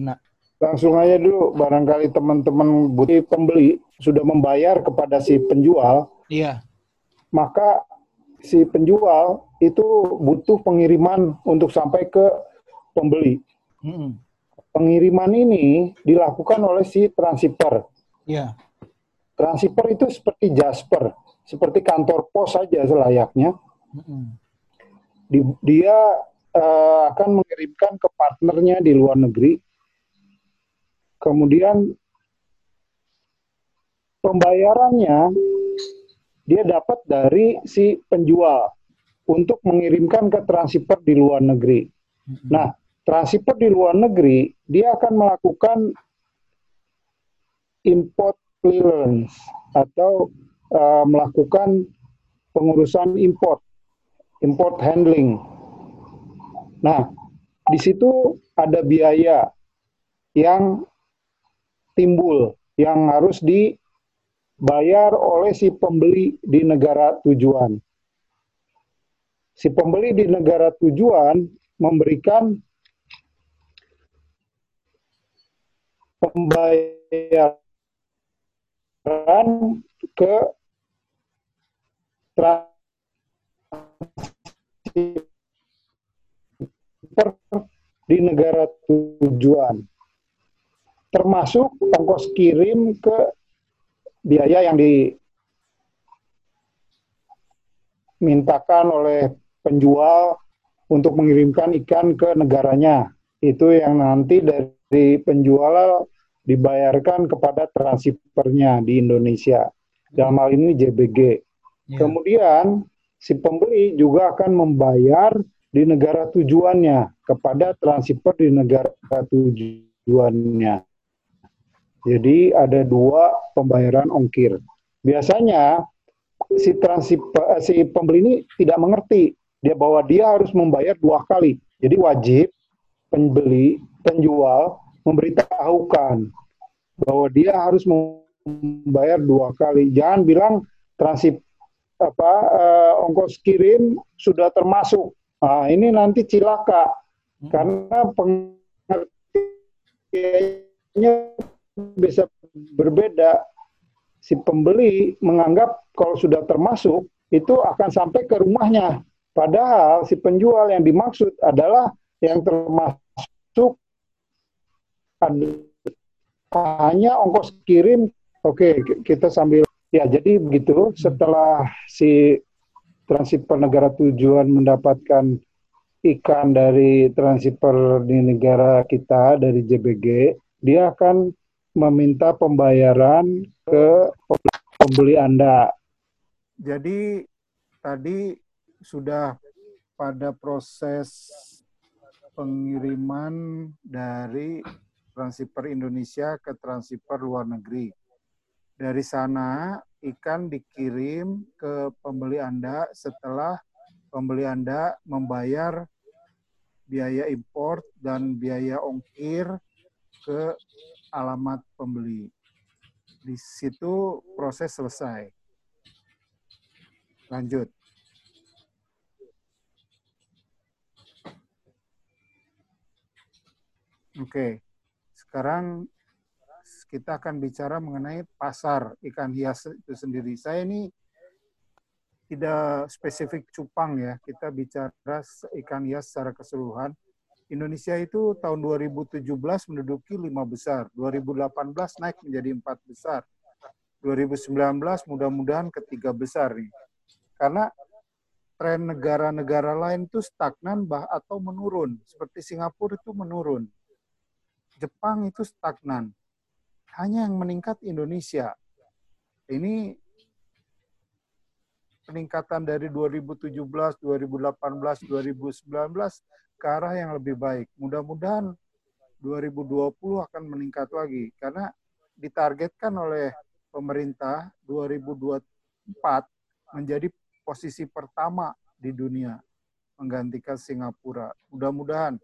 Nah. Langsung aja dulu, barangkali teman-teman butuh pembeli sudah membayar kepada si penjual. Iya. Maka si penjual itu butuh pengiriman untuk sampai ke pembeli. Mm-mm. Pengiriman ini dilakukan oleh si transshipper. Iya. Transshipper itu seperti Jasper, seperti kantor pos saja selayaknya. Mm-mm. Di- dia eh, akan mengirimkan ke partnernya di luar negeri. Kemudian pembayarannya dia dapat dari si penjual untuk mengirimkan ke transshipper di luar negeri. Nah, transshipper di luar negeri dia akan melakukan import clearance atau eh, melakukan pengurusan import, import handling. Nah, di situ ada biaya yang timbul yang harus dibayar oleh si pembeli di negara tujuan. Si pembeli di negara tujuan memberikan pembayaran ke transshipper di negara tujuan termasuk ongkos kirim ke biaya yang dimintakan oleh penjual untuk mengirimkan ikan ke negaranya. Itu yang nanti dari penjual dibayarkan kepada transshippernya di Indonesia. Dalam hal ini JBG. Iya. Kemudian si pembeli juga akan membayar di negara tujuannya kepada transshipper di negara tujuannya. Jadi ada dua pembayaran ongkir. Biasanya si transip eh, si pembeli ini tidak mengerti dia bahwa dia harus membayar dua kali. Jadi wajib pembeli penjual memberitahukan bahwa dia harus membayar dua kali. Jangan bilang transip apa eh, ongkos kirim sudah termasuk. Nah, ini nanti cilaka karena pengertiannya bisa berbeda. Si pembeli menganggap kalau sudah termasuk itu akan sampai ke rumahnya. Padahal si penjual yang dimaksud adalah yang termasuk hanya ongkos kirim. Oke, ki- kita sambil ya jadi begitu setelah si transshipper negara tujuan mendapatkan ikan dari transshipper di negara kita dari JBG, dia akan meminta pembayaran ke pembeli Anda. Jadi tadi sudah pada proses pengiriman dari transshipper Indonesia ke transshipper luar negeri. Dari sana ikan dikirim ke pembeli Anda setelah pembeli Anda membayar biaya import dan biaya ongkir ke alamat pembeli. Di situ proses selesai. Lanjut. Oke, sekarang kita akan bicara mengenai pasar ikan hias itu sendiri. Saya ini tidak spesifik cupang ya, kita bicara ikan hias secara keseluruhan. Indonesia itu tahun 2017 menduduki lima besar, 2018 naik menjadi empat besar, 2019 mudah-mudahan ketiga besar nih. Karena tren negara-negara lain itu stagnan bah atau menurun, seperti Singapura itu menurun, Jepang itu stagnan, hanya yang meningkat Indonesia. Ini peningkatan dari 2017, 2018, 2019 ke arah yang lebih baik. Mudah-mudahan 2020 akan meningkat lagi karena ditargetkan oleh pemerintah 2024 menjadi posisi pertama di dunia menggantikan Singapura. Mudah-mudahan.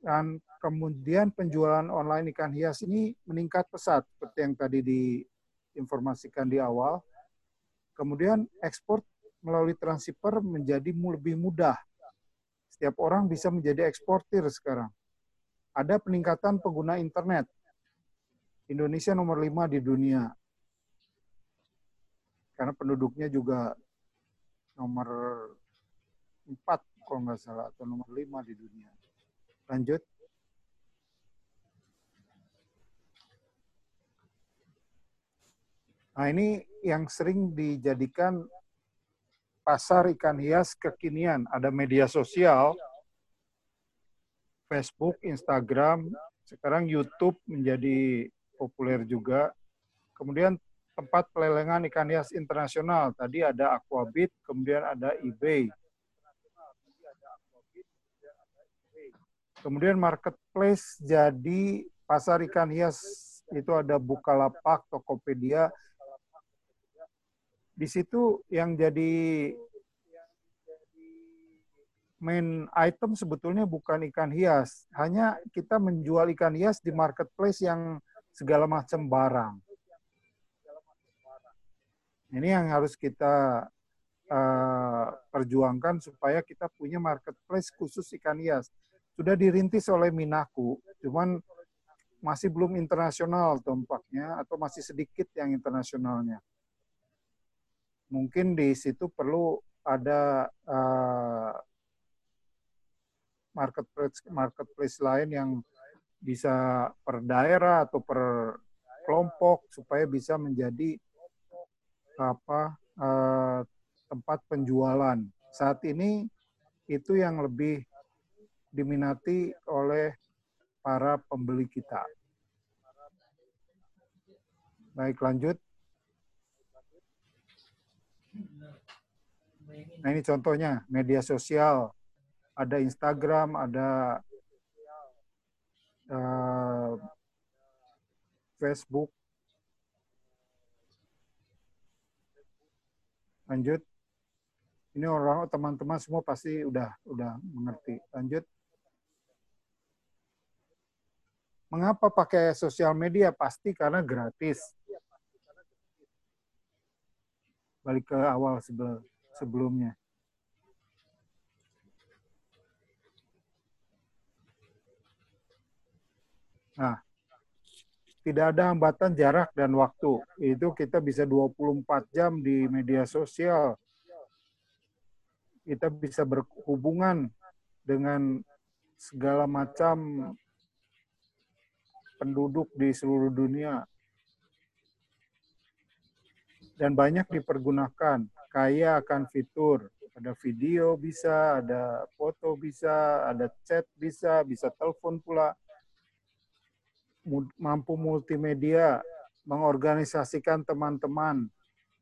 Dan kemudian penjualan online ikan hias ini meningkat pesat seperti yang tadi diinformasikan di awal. Kemudian ekspor melalui transshipper menjadi lebih mudah. Setiap orang bisa menjadi eksportir sekarang. ada peningkatan pengguna internet. Indonesia nomor lima di dunia. Karena penduduknya juga nomor empat kalau nggak salah, atau nomor lima di dunia. Lanjut. Nah ini yang sering dijadikan pasar ikan hias kekinian. Ada media sosial, Facebook, Instagram, sekarang YouTube menjadi populer juga. Kemudian tempat pelelengan ikan hias internasional. Tadi ada Aquabit, kemudian ada eBay. Kemudian marketplace jadi pasar ikan hias itu ada Bukalapak, Tokopedia, di situ yang jadi main item sebetulnya bukan ikan hias, hanya kita menjual ikan hias di marketplace yang segala macam barang. Ini yang harus kita uh, perjuangkan supaya kita punya marketplace khusus ikan hias. Sudah dirintis oleh Minaku, cuman masih belum internasional tampaknya atau masih sedikit yang internasionalnya mungkin di situ perlu ada uh, marketplace marketplace lain yang bisa per daerah atau per kelompok supaya bisa menjadi apa uh, tempat penjualan. Saat ini itu yang lebih diminati oleh para pembeli kita. Baik, lanjut. Nah ini contohnya media sosial, ada Instagram, ada uh, Facebook. Lanjut. Ini orang teman-teman semua pasti udah udah mengerti. Lanjut. Mengapa pakai sosial media? Pasti karena gratis balik ke awal sebelum sebelumnya. Nah, tidak ada hambatan jarak dan waktu. Itu kita bisa 24 jam di media sosial. Kita bisa berhubungan dengan segala macam penduduk di seluruh dunia dan banyak dipergunakan. Kaya akan fitur, ada video bisa, ada foto bisa, ada chat bisa, bisa telepon pula. Mampu multimedia, mengorganisasikan teman-teman,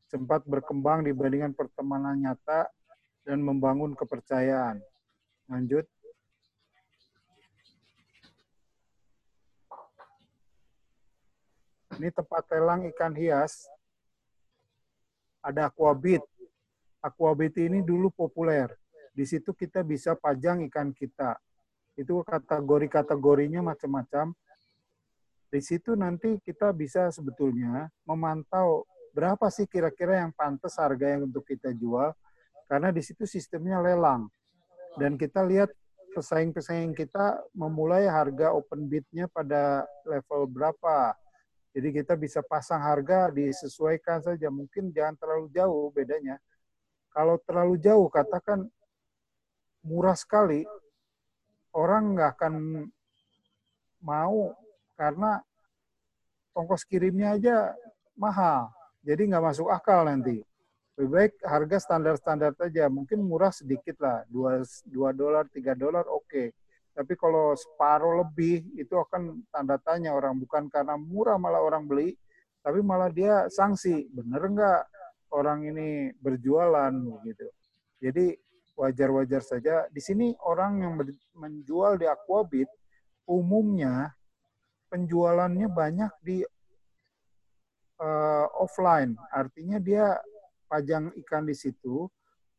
sempat berkembang dibandingkan pertemanan nyata, dan membangun kepercayaan. Lanjut. Ini tempat lelang ikan hias ada Aquabit. Aquabit ini dulu populer. Di situ kita bisa pajang ikan kita. Itu kategori-kategorinya macam-macam. Di situ nanti kita bisa sebetulnya memantau berapa sih kira-kira yang pantas harga yang untuk kita jual. Karena di situ sistemnya lelang. Dan kita lihat pesaing-pesaing kita memulai harga open bid-nya pada level berapa jadi kita bisa pasang harga disesuaikan saja. Mungkin jangan terlalu jauh bedanya. Kalau terlalu jauh, katakan murah sekali, orang nggak akan mau karena ongkos kirimnya aja mahal. Jadi nggak masuk akal nanti. Lebih baik harga standar-standar saja. Mungkin murah sedikit lah, 2 dolar, 3 dolar oke. Okay tapi kalau separuh lebih itu akan tanda tanya orang bukan karena murah malah orang beli, tapi malah dia sanksi. Bener nggak orang ini berjualan gitu. Jadi wajar-wajar saja. Di sini orang yang menjual di Aquabit umumnya penjualannya banyak di uh, offline. Artinya dia pajang ikan di situ,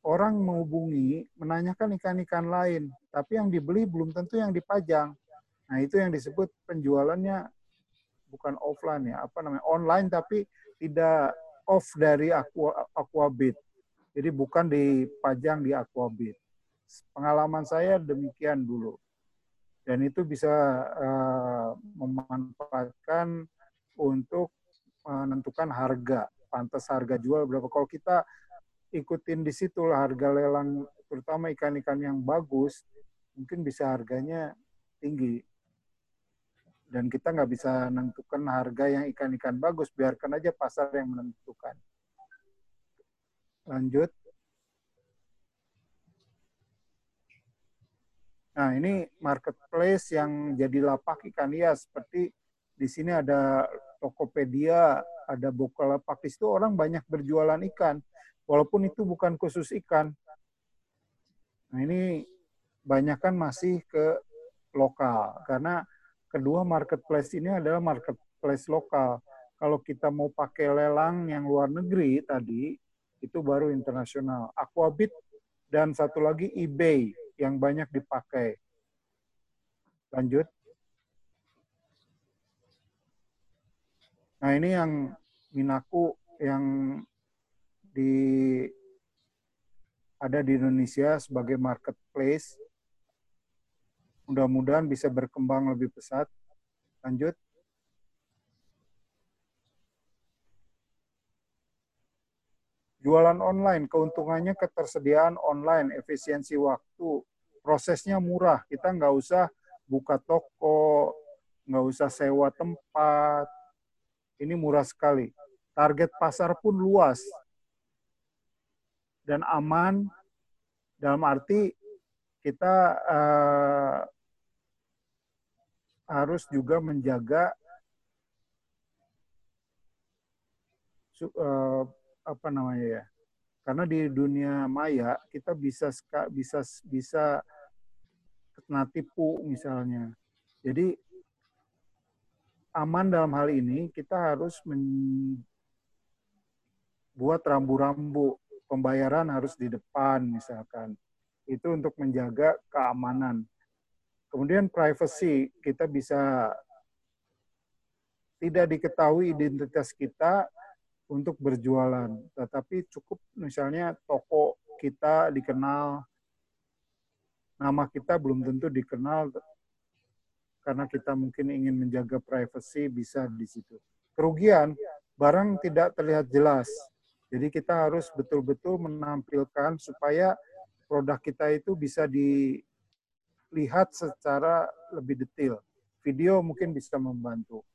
orang menghubungi, menanyakan ikan-ikan lain, tapi yang dibeli belum tentu yang dipajang. Nah, itu yang disebut penjualannya bukan offline ya, apa namanya? online tapi tidak off dari Aqua, Aquabit. Jadi bukan dipajang di Aquabit. Pengalaman saya demikian dulu. dan itu bisa uh, memanfaatkan untuk menentukan harga, pantas harga jual berapa. Kalau kita ikutin di situ harga lelang, terutama ikan-ikan yang bagus, mungkin bisa harganya tinggi. Dan kita nggak bisa menentukan harga yang ikan-ikan bagus, biarkan aja pasar yang menentukan. Lanjut. Nah, ini marketplace yang jadi lapak ikan hias seperti di sini ada Tokopedia, ada Bukalapak. Di situ orang banyak berjualan ikan, walaupun itu bukan khusus ikan. Nah, ini banyak kan masih ke lokal karena kedua marketplace ini adalah marketplace lokal. Kalau kita mau pakai lelang yang luar negeri tadi, itu baru internasional. Aquabit dan satu lagi eBay yang banyak dipakai. Lanjut. Nah ini yang Minaku yang di ada di Indonesia sebagai marketplace. Mudah-mudahan bisa berkembang lebih pesat. Lanjut. Jualan online, keuntungannya ketersediaan online, efisiensi waktu, prosesnya murah. Kita nggak usah buka toko, nggak usah sewa tempat. Ini murah sekali. Target pasar pun luas dan aman dalam arti kita uh, harus juga menjaga uh, apa namanya ya? Karena di dunia maya kita bisa bisa bisa kena tipu misalnya. Jadi aman dalam hal ini kita harus membuat rambu-rambu pembayaran harus di depan misalkan. Itu untuk menjaga keamanan. Kemudian privacy, kita bisa tidak diketahui identitas kita untuk berjualan. Tetapi cukup misalnya toko kita dikenal, nama kita belum tentu dikenal karena kita mungkin ingin menjaga privasi bisa di situ. Kerugian, barang tidak terlihat jelas. Jadi kita harus betul-betul menampilkan supaya produk kita itu bisa dilihat secara lebih detail. Video mungkin bisa membantu.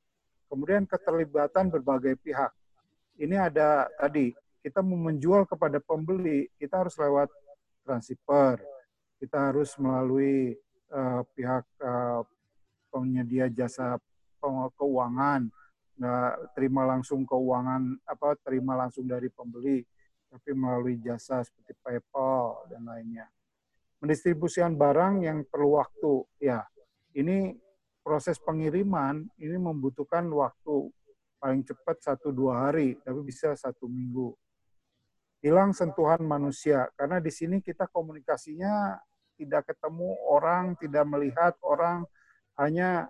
Kemudian keterlibatan berbagai pihak ini ada tadi kita mau menjual kepada pembeli, kita harus lewat transfer, kita harus melalui uh, pihak uh, penyedia jasa keuangan, nggak terima langsung keuangan apa terima langsung dari pembeli, tapi melalui jasa seperti PayPal dan lainnya. Mendistribusikan barang yang perlu waktu, ya ini proses pengiriman ini membutuhkan waktu paling cepat satu dua hari, tapi bisa satu minggu. Hilang sentuhan manusia, karena di sini kita komunikasinya tidak ketemu orang, tidak melihat orang, hanya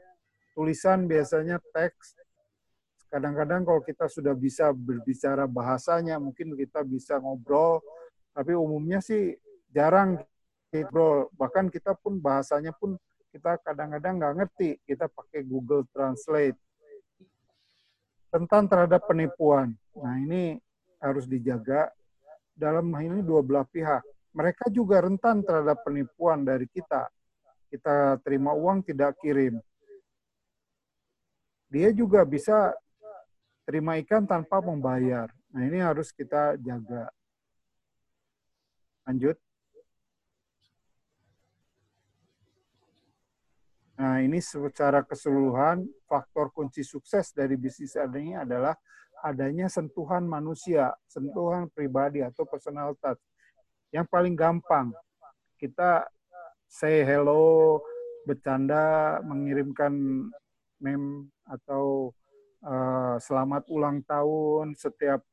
tulisan biasanya teks. Kadang-kadang kalau kita sudah bisa berbicara bahasanya, mungkin kita bisa ngobrol, tapi umumnya sih jarang ngobrol. Bahkan kita pun bahasanya pun kita kadang-kadang nggak ngerti, kita pakai Google Translate tentang terhadap penipuan. Nah ini harus dijaga dalam hal ini dua belah pihak. Mereka juga rentan terhadap penipuan dari kita. Kita terima uang tidak kirim. Dia juga bisa terima ikan tanpa membayar. Nah ini harus kita jaga. Lanjut. Nah, ini secara keseluruhan faktor kunci sukses dari bisnis ini adalah adanya sentuhan manusia, sentuhan pribadi atau personal touch. Yang paling gampang, kita say hello, bercanda, mengirimkan meme atau uh, selamat ulang tahun setiap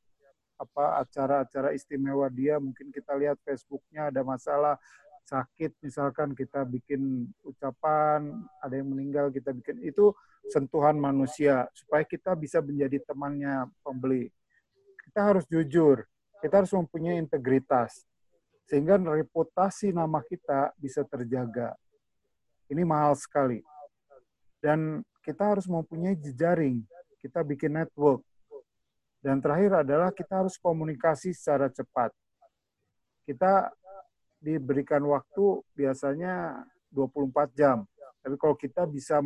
apa acara-acara istimewa dia mungkin kita lihat Facebooknya ada masalah sakit misalkan kita bikin ucapan, ada yang meninggal kita bikin itu sentuhan manusia supaya kita bisa menjadi temannya pembeli. Kita harus jujur, kita harus mempunyai integritas sehingga reputasi nama kita bisa terjaga. Ini mahal sekali. Dan kita harus mempunyai jejaring. Kita bikin network. Dan terakhir adalah kita harus komunikasi secara cepat. Kita diberikan waktu biasanya 24 jam. Tapi kalau kita bisa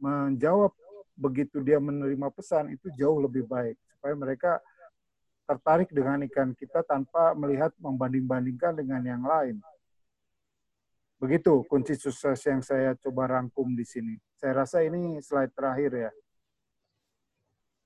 menjawab begitu dia menerima pesan, itu jauh lebih baik. Supaya mereka tertarik dengan ikan kita tanpa melihat membanding-bandingkan dengan yang lain. Begitu kunci sukses yang saya coba rangkum di sini. Saya rasa ini slide terakhir ya.